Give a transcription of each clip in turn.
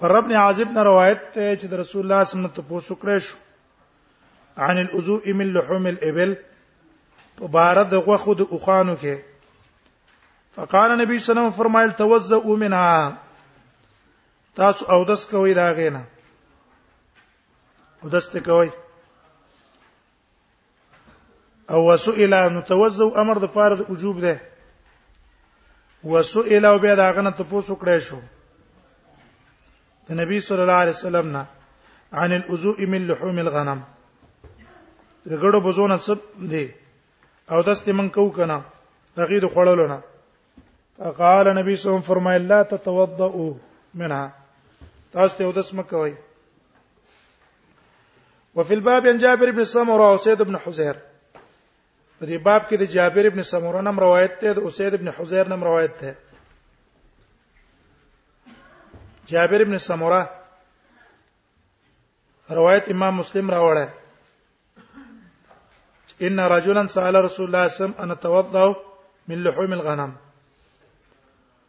پر ابن عازب نه روایت ته چې د رسول الله صلی الله علیه وسلم ته پوښتنه کړې شو عن الوضوء من لحوم الابل په بار د غوخو د اوخانو کې فقال نبی صلی الله علیه وسلم فرمایل توزعوا منها تاسو او دس کوي دا غینا او دس ته کوي او وسئل ان توزو امر د پاره د وجوب ده وسئل او بیا دا غنه ته پوسو کړی شو د نبی صلی الله علیه وسلم نه عن الوضوء من لحوم الغنم د ګړو بزونه څه دی او داس ته من کو کنه دغه د خړلو نه فقال نبی صلی الله علیه وسلم فرمایله لا تتوضؤ منها تاسو ته ودس مکوئ وفي الباب عن جابر بن سمره او سید بن حزیر په دې باب کې د جابر بن سمره نم روایت ته او سید بن حزیر نم روایت ته جابر بن سمره روایت امام مسلم راوړی ان رجلا سال رسول الله صلی الله علیه وسلم ان توضا من لحوم الغنم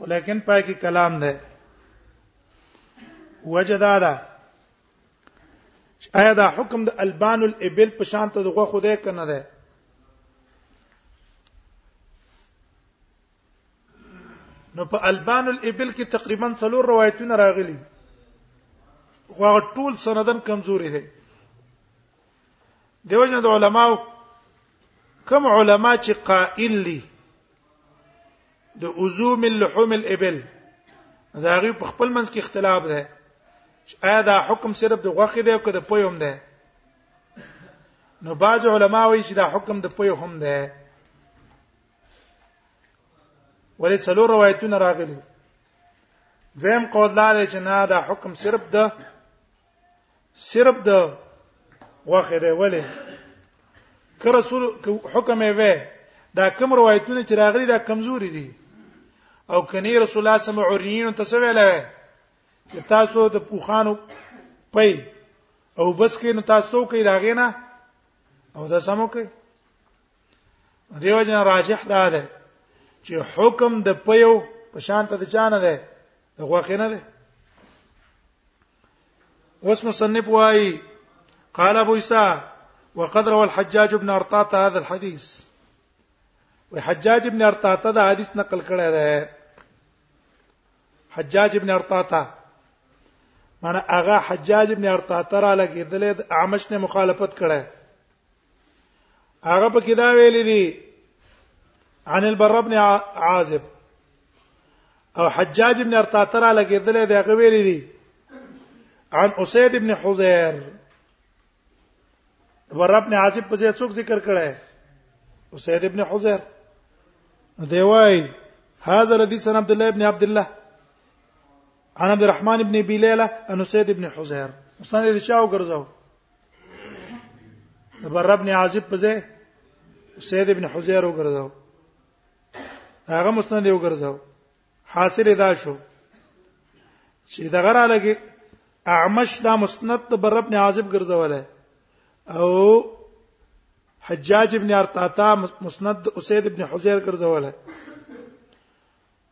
ولیکن پای کې کلام ده وجدا ده آیا دا حکم د البان الابل په شان ته دغه خدای کنه ده نو په البان الابل کې تقریبا څلور روایتونه راغلي خو ټول سندن کمزوري دي دیو جن علماء کم علما چې قائل دي د عزوم اللحوم الابل دا غي په خپل منځ کې اختلاف ده آیا دا حکم صرف د غوخه دی او که د پوی هم ده نو بعض علما وایي چې دا حکم د پوی هم ده ولې څلور روایتونه راغلي دویم قول دا دی چې نه دا حکم صرف د صرف د واخه دی ولې که رسول حکم یې وې دا کوم روایتونه چې راغلي دا کمزوري دي او کني رسول الله سم عرین ته څه ویل چې تاسو د پوخانو پي او بس کې نو تاسو کې دا غینا او دا سمو کې دیو جن راجح دا ده چې حکم د پیو په شان ته د چانه ده د غوخینه ده اوس مصنف وايي قال ابو عيسى وقد روى الحجاج بن ارطاط هذا الحديث وحجاج بن ارطاط دا حدیث نقل کړی دی حجاج بن ارطاط معنی هغه حجاج بن ارطاط را لګیدل د اعمش نه مخالفت کړی هغه په کې دا ویل دي عن البر ابن عازب او حجاج ابن ارتاترا لګیدل دی هغه ویل دي عن اسید ابن حزیر ور ابن عازب په ځای څوک ذکر کړي اسید ابن حزیر دی وای هاذا الذي سن عبد الله ابن عبد الله عن عبد الرحمن ابن بلال ان اسید ابن حزیر استاد دې چاو ګرځاو بر ابن عازب په ځای سید ابن حزیر وګرځاو هغه مسند یو ګرځاو حاصل دا شو چې دا غره لګي اعمش دا مسند ته بر ابن عازب ګرځولای او حجاج ابن ارتاتا مسند اسید ابن حزیر ګرځولای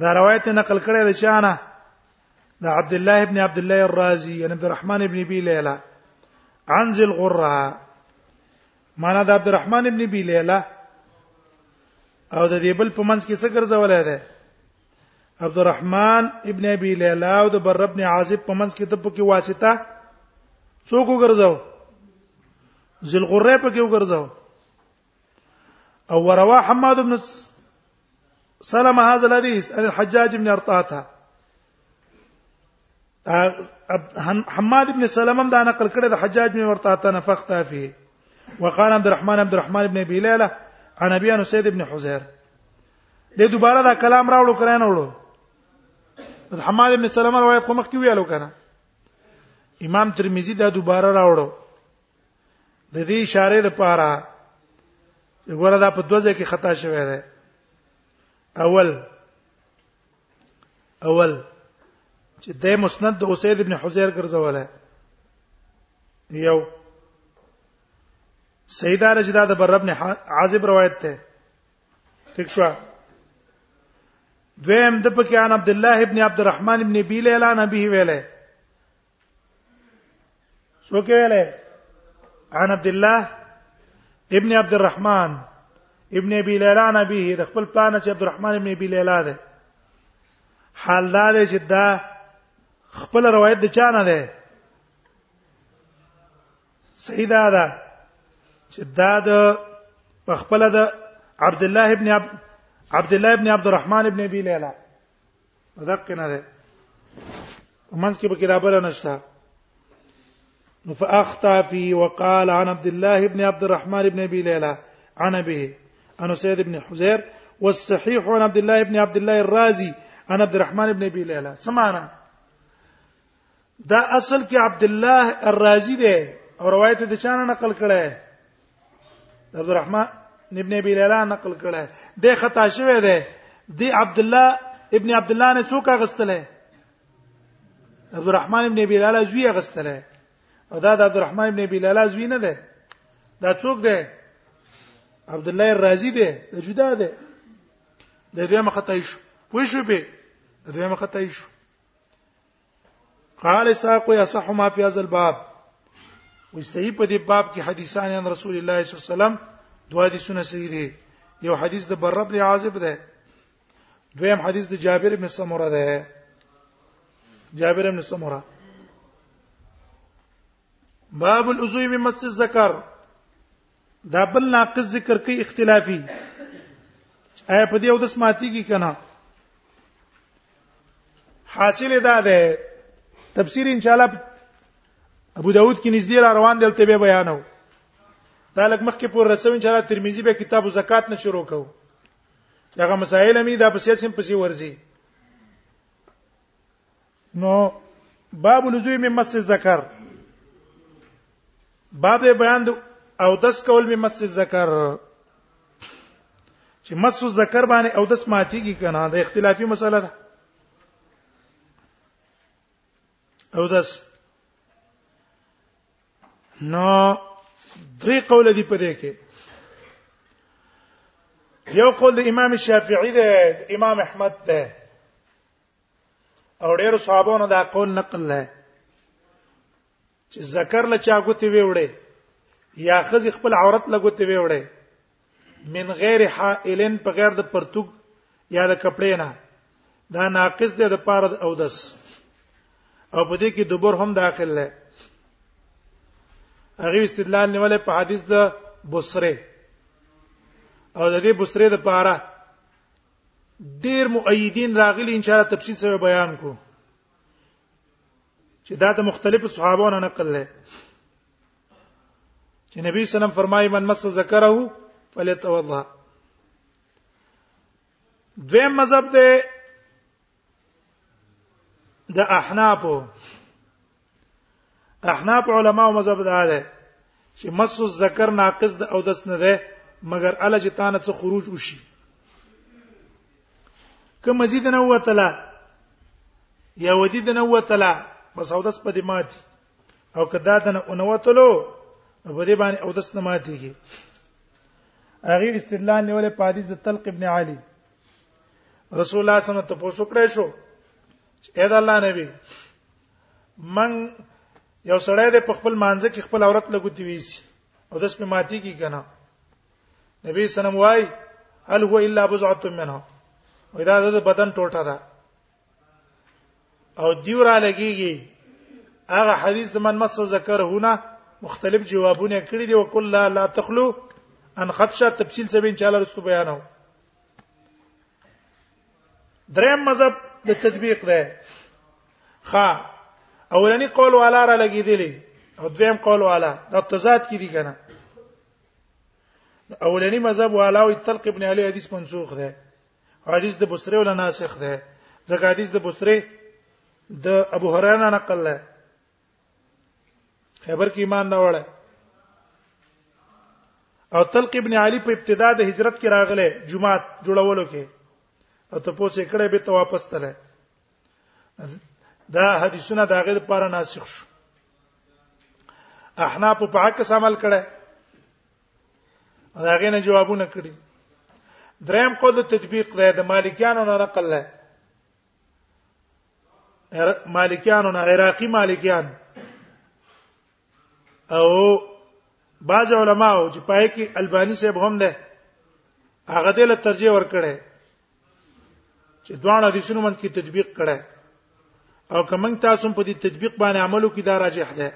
دا روایت نقل کړی دی چانه د عبد الله ابن عبد الله الرازي ان عبد الرحمن ابن ابي ليلى عن ذي الغره معنا د عبد الرحمن ابن ابي ليلى او د دې بل په منځ کې څه ګرځولای دی عبد الرحمن ابن ابي ليلى او د بر ابن عازب په منځ کې د په کې واسطه څوک وګرځاو ذل غره په کې وګرځاو او وروا حماد بن سلمة هذا الحديث عن الحجاج بن ارطاطه حماد ابن سلمم دا نقل کړی د حجاج بن ورطاطه نفقته فيه وقال عبد الرحمن عبد الرحمن بن ابي ليلى عن ابي انس سيد بن حزير د دوباره دا کلام راوړو کراینه وړو د حماد ابن سلمہ روایت خو مخکې ویلو کنه امام ترمذی دا دوباره راوړو د دې اشاره لپاره وګوره دا په دوزه کې خطا شوی دی اول اول چې د مسند د اسید ابن حزیر ګرځوله یو سیدا رجدا د بر ابن عازب روایت ته ٹھیک شو دویم د پکې ان عبد الله ابن عبد الرحمن ابن بیل اعلان به ویله سو کېله عن عبد الله ابن عبد الرحمن ابن ابي ليلى نبيه د خپل پلان چې عبد الرحمن ابن ابي ليلى ده حال دا دی چې دا خپل روایت د چا نه ده صحیح دا ده چې دا د خپل د عبد الله ابن عبد الله ابن عبد الرحمن ابن ابي ليلى دقه نه ده ومن کې به کتابه نشته فاخطا فيه وقال عن عبد الله بن عبد الرحمن بن ابي ليلى عن ابي عن سيد بن حزير والصحيح عن عبد الله بن عبد الله الرازي عن عبد الرحمن بن ابي ليلى سمعنا دا اصل کې عبد الله الرازي دی او روایت د چانه نقل کړه عبد الرحمن ابن ابي ليلى نقل کړه د خطا شوی دی د عبد الله ابن عبد الله نه څوک غستله عبد الرحمن ابن ابي ليلى زوی غستله او دا د عبد الرحمن ابن ابي ليلى زوی نه دی دا څوک دی عبد الله الرازي دی د جدا دی د دې مخه تایشو پوه شو به د دې مخه تایشو قال ساق يصح ما في هذا الباب وي صحیح په دې باب کې حدیثان ان رسول الله صلی الله علیه وسلم دوه دي سونه صحیح دي یو حدیث د بر بن عازب ده دویم حدیث د جابر بن سمره ده جابر بن سمره باب العضو من مس الذکر دا بل ناقص ذکر کوي اختلافي اي په دې او د سماعتي کې کنه حاصل دا ده تفسیر ان شاء الله ابو داود کې نږدې را روان دي تل به بیانو دا لک مخکې پور رسو ان شاء الله ترمذی به کتاب زکات نه شروع کوو دغه مسائل مې دا په سیاسي په سی ورزي نو باب لزوی می مس ذکر باب بیان د او دس کول می مس ذکر چې مس ذکر باندې او دس ماتيږي کنه دا اختلافي مسله ده او دس نو درې قول دي په دې کې یو قول د امام شافعي ده امام احمد ده او ډېر صحابو نه دا قول نقل نه چې ذکر له چا غوتی وی وړي یا خزي خپل عورت له غوتی وی وړي من غیر حائلن په غیر د پرتوګ یا د کپڑے نه دا ناقص دی د پاره او دس او په دې کې دبر هم داخل دی هغه استدلال نیولې په حدیث د بصره او د دې بصره د پاره ډیر مؤیدین راغلي ان شاء الله تفصیل سره بیان کو چې دا د مختلفو صحابو نه نقل لري چې نبی سلام فرمایي من مس ذکره فلیتوضا دویم مذهب دی د احناف احناف علما او مذهب دا ده چې مس الذکر ناقص د او دس نه ده مګر الا چې تانه څخه خروج وشي که مزید نه وتلا یا ودید نه وتلا پس او دس په دې مات او کدا دنه اونوتلو په دې باندې او دس نه ماتيږي هغه استدلال نیولې په حدیث د طلق ابن علي رسول الله صلی الله علیه وسلم ته پوښتنه کړې شو اې دا الله نبی من یو سړی د خپل مانځ کې خپل عورت لګوتی ویسی او داس په ماتی کې کنه نبی سلام وای هل هو الا بضعه منها ودا د بدن ټوټه ده او دیو را لګیږي هغه حدیث د من مسو ذکر هونه مختلف جوابونه کړی دی او کله لا, لا تخلو ان خدشه تفصیل سبین ان شاء الله رسو بیانو دریم مذهب د تطبیق ده خا اولنی قول والا را لګیدلی او دویم قول والا د تضاد کې دي کنه اولنی مذهب والا او تلق ابن علی حدیث منسوخ ده حدیث د بصری ولا ناسخ ده ځکه حدیث د بصری د ابو هريره نقل ده خبر کې ایمان نه وړه او تلق ابن علي په ابتدا د هجرت کې راغله جمعه جوړولو کې او ته پوسې کړه به ته واپس تله دا حدیثونه دا غیر پر ناسخ شو احناف په عکس عمل کړه دا غینه جوابونه کړی دریم قول تطبیق دی د مالکیانو نه نقل دی مالکیانو نه عراقي مالکیان او بعض علماو چې پای کې البانی صاحب هم ده هغه دې له ترجیح ورکړي چې دوه حدیثونو باندې کې تطبیق کړه او کومنګ تاسو په دې تطبیق باندې عملو کې دا راجح ده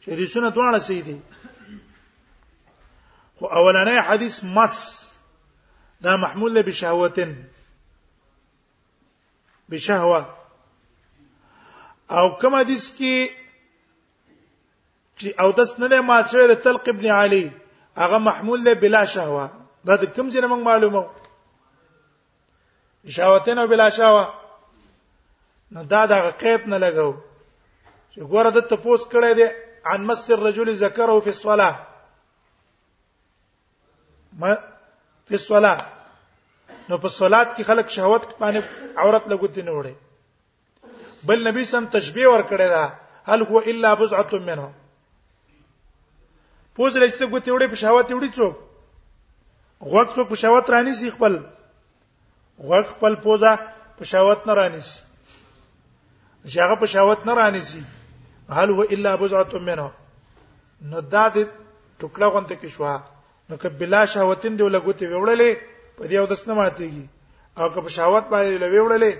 چې دې سونه دوه صحیح دي خو اولنې حدیث مس دا محمول له بشهوتن بشهوه او کوم حدیث کې چې او دس نه ما شوی د تلق ابن علي هغه محمول له بلا شهوه دا د کوم ځای موږ معلومه شهوتین او بلا شهوه نو دا د قید نه لګاو چې ګوره د تپوس کړه دې عن مس الرجل ذکره فی الصلاه ما فی الصلاه نو په صلات کې خلک شهوت باندې عورت لګوت نه وړي بل نبی سم تشبيه ور کړی دا هل هو الا بزعه منه پوز لچته ګوتې وړې په شهوت وړې څوک غوږ څوک په شهوت رانی سي خپل غوږ خپل پوزا په شهوت نه رانی سي چې هغه په شهوت نه رانی سي هل هو الا بزعه منه نو دا دې ټوکړه غونته کې شو نو که بلا شهوتین دی ولګوتې وړلې په دې او دسنه ماتېږي او که په شهوت باندې لوي وړلې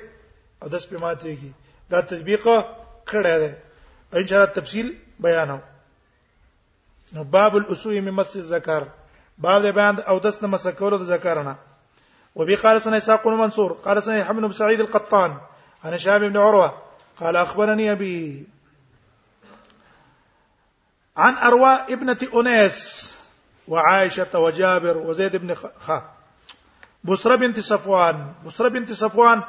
او داس په ماته کې دا تطبیق کړه ده ان شاء الله تفصیل بیانو نو باب الاسوء من مس الذکر باب بیان او داس نه مسکول د ذکرنا وبي قال سنة إسحاق بن منصور قال سنة يحيى بن سعيد القطان عن هشام بن عروة قال أخبرني أبي عن اروا ابنه انيس وعائشه وجابر وزيد بن خ بصره بنت صفوان بصره بنت صفوان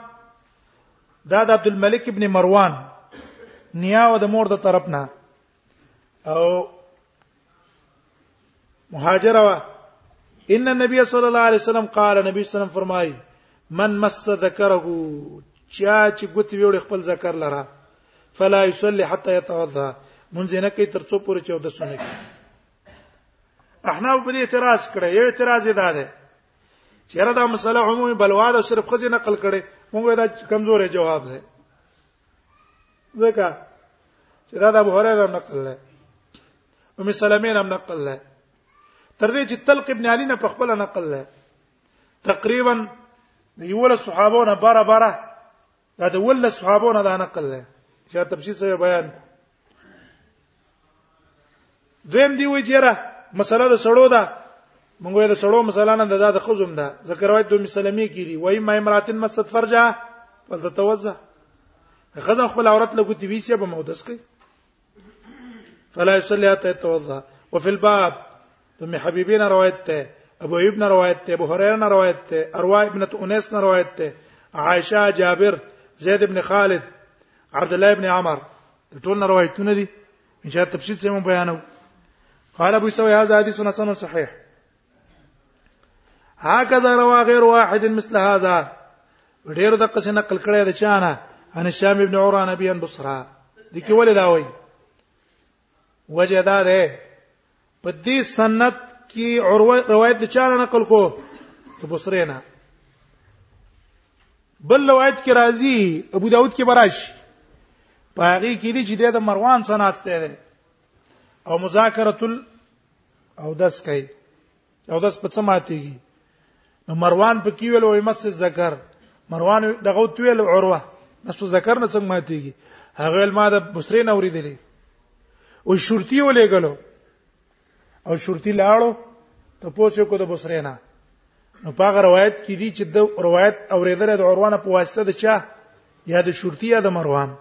دا د عبد الملک ابن مروان نیاو د مور د طرفنا او مهاجره وا ان النبي صلى الله عليه وسلم قال نبی صلی الله فرمای من مس ذکره چا چې ګوت ویوړ خپل ذکر لره فلا يصلي حتى يتوضا مونږ نه کوي تر څو پورې چې د سنت احنا په دې اعتراض کړي یو اعتراض دا ده چې را دا مسله عمومي بلوا ده صرف خزي نقل کړي مونږ دا کمزورې جواب ده ځکه چې دا د ابو هريره نقل ده ام سلمې هم نقل ده تر دې چې تلق ابن علي نه په خپل نقل ده تقریبا د یو له صحابو نه بارا بارا دا د ول صحابو نه دا نقل دی چې تفصیل سره بیان دویم دی وی چیرې مسله د سړو ده مونږ د سړو مسله نه ده د خزم ده ذکر وای دوه مسلمي کیږي وای ما امراتن مست فرجه ولتتوزه خزم خپل عورت لګوتی وی چې به مودس کوي فلا يصلي حتى يتوضا وفي الباب ام حبيبين روایت ته ابو ابن روایت ته ابو هريره نه روایت ته اروا ابن انس نه روایت ته عائشه جابر زید ابن خالد عبد الله ابن عمر ټول نه روایتونه دي ان شاء الله تفصیل سم بیانو قال ابو سوي هذا حديث حسن صحيح هكذا روى غير واحد مثل هذا ډیر د قصې نقل کړی د چانه ان شام ابن عوران ابي ان بصرا د کې ولې دا وایي وجه دا ده په دې سنت کې عروه روایت د چانه نقل کو د بصری نه بل روایت کې راځي ابو داود کې براش پاغي کې دي چې د مروان سناسته ده او مذاکرۃ او داس کوي او داس په څه ماتيږي نو مروان په کې ویل وای مس ذکر مروان دغه تویل عروه مس ذکر نه څنګه ماتيږي هغه ما د بصری نه اوریدلې او شرطي ولېګلو او شرطي لاړو ته پوسو کو د بصری نه نو په هغه روایت کې دي چې د روایت اوریدل د عروه نه په واسطه د چا یا د شرطي یا د مروان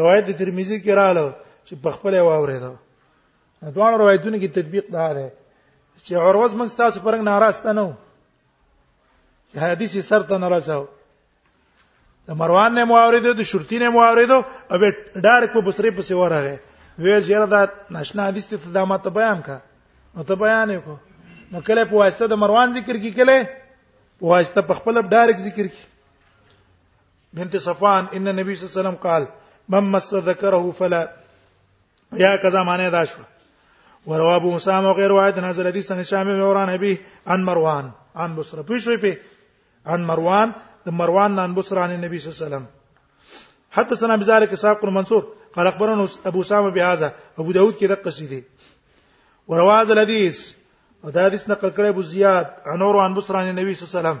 روایت د ترمذی کې رااله چې په خپل واوریدل دوه روایتونو کې تطبیق دا ده چې اوروز موږ تاسو پرنګ ناراسته نه وو حدیث سر ته نه راځو د مروان نه مواردو د شرطی نه مواردو او به ډایرک په بصری پسې ورغه وی زیره دا ناشنا حدیث ته دا ما ته بیان کا نو ته بیان کو نو کله په واسطه د مروان ذکر کی کله په واسطه په خپل ډایرک ذکر کی بنت صفوان ان النبي صلی الله عليه وسلم قال من مس ذكره فلا يا كذا معنی دا شو وروا ابو اسامه غیر واحد نازل حدیث عن شام بن عوران ابي عن مروان عن بصره پوښوي په عن مروان د مروان عن بصره عن النبي صلی الله عليه وسلم حتى سنا بذلك اسحاق المنصور قال اخبرنا ابو اسامه بهذا ابو داود کې د قصیده وروا ذل حدیث او دا حدیث نقل کړی ابو زیاد انور عن بصره عن النبي صلی الله عليه وسلم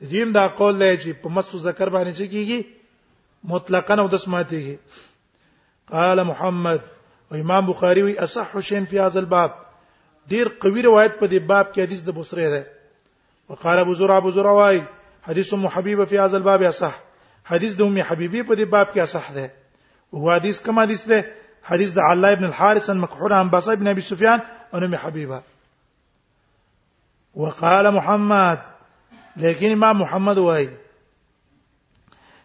د دین دا قول دی چې په مسو ذکر باندې څه کیږي مطلقاً او داس ماتيږي قال محمد او امام بخاری وی اصح شین فی هذا الباب ډیر قوی روایت په دې باب کې حدیث د بصری ده وقال ابو زرع ابو زرع وای حدیث ام حبیبه فی هذا الباب اصح حدیث د ام حبیبه په دې باب کې اصح ده او حدیث کوم حدیث ده حدیث د علی ابن الحارث عن مکحول عن بص ابن ابي سفيان عن ام حبيبه وقال محمد لیکن امام محمد وای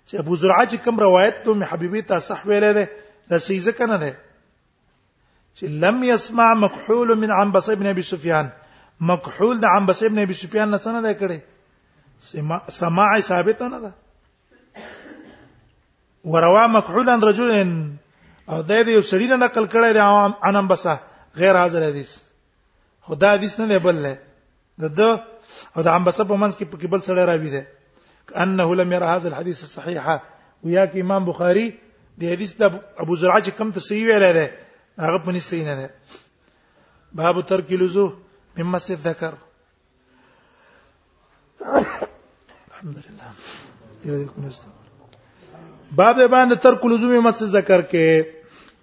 چې ابو زرعه چې کوم روایت ته حبيبي ته صح ویلې ده د سیزه کنه ده چې لم يسمع مكحول من عنبس ابن ابي سفيان مكحول د عنبس ابن ابي سفيان نه څنګه ده کړي سماع سماع ثابت نه ده وروا مكحول عن رجل او د دې یو سړی نه نقل کړی د عن عنبسه غیر حاضر حدیث خدا حدیث نه بل نه د د او د عنبسه په منځ کې په بل سره راوي ده انه لم ير هذا الحديث الصحيح ويا کې امام بخاري د حدیث د ابو زرعه چې کم ته صحیح ویل ده هغه په نس صحیح نه ده باب ترک لزو مما ذکر الحمد لله یو دې کو نشته باب باندې ترک لزوم مس ذکر کې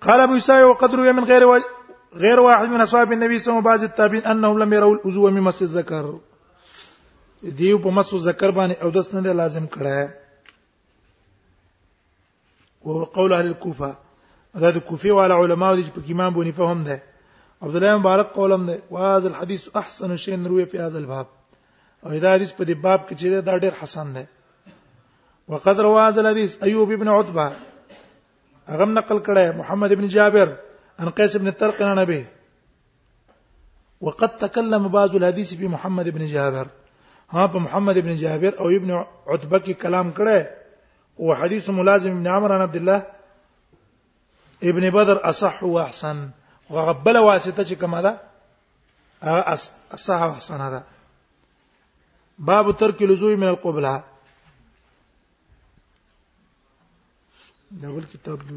قال ابو اسحاق وقد روي من غير و... غير واحد من اصحاب النبي صلى الله عليه وسلم بعض التابعين انهم لم يروا الوضوء من مس الذكر دیو په مس الذكر باندې او دس نه لازم کړه او قول اهل الكوفه دا د کوفه وال علماء دي په امام بونی فهم ده عبد الله مبارک قولم ده واذ الحديث احسن شيء روي في هذا الباب او دا حدیث په دې باب کې چې دا ډېر حسن ده وقد روى هذا الحديث ايوب ابن عتبه هغه نقل کړه محمد ابن جابر عن قيس بن الطرق عن ابي وقد تكلم بعض الحديث في محمد بن جابر ها په محمد ابن جابر او ابن عتبه کې کلام کړه او حدیث ملازم ابن عمر عن عبد الله ابن بدر اصح واحسن وغبل واسطه چې کومه ده اصح واحسن ده باب ترک لزوم من القبلة دا بل کتاب دی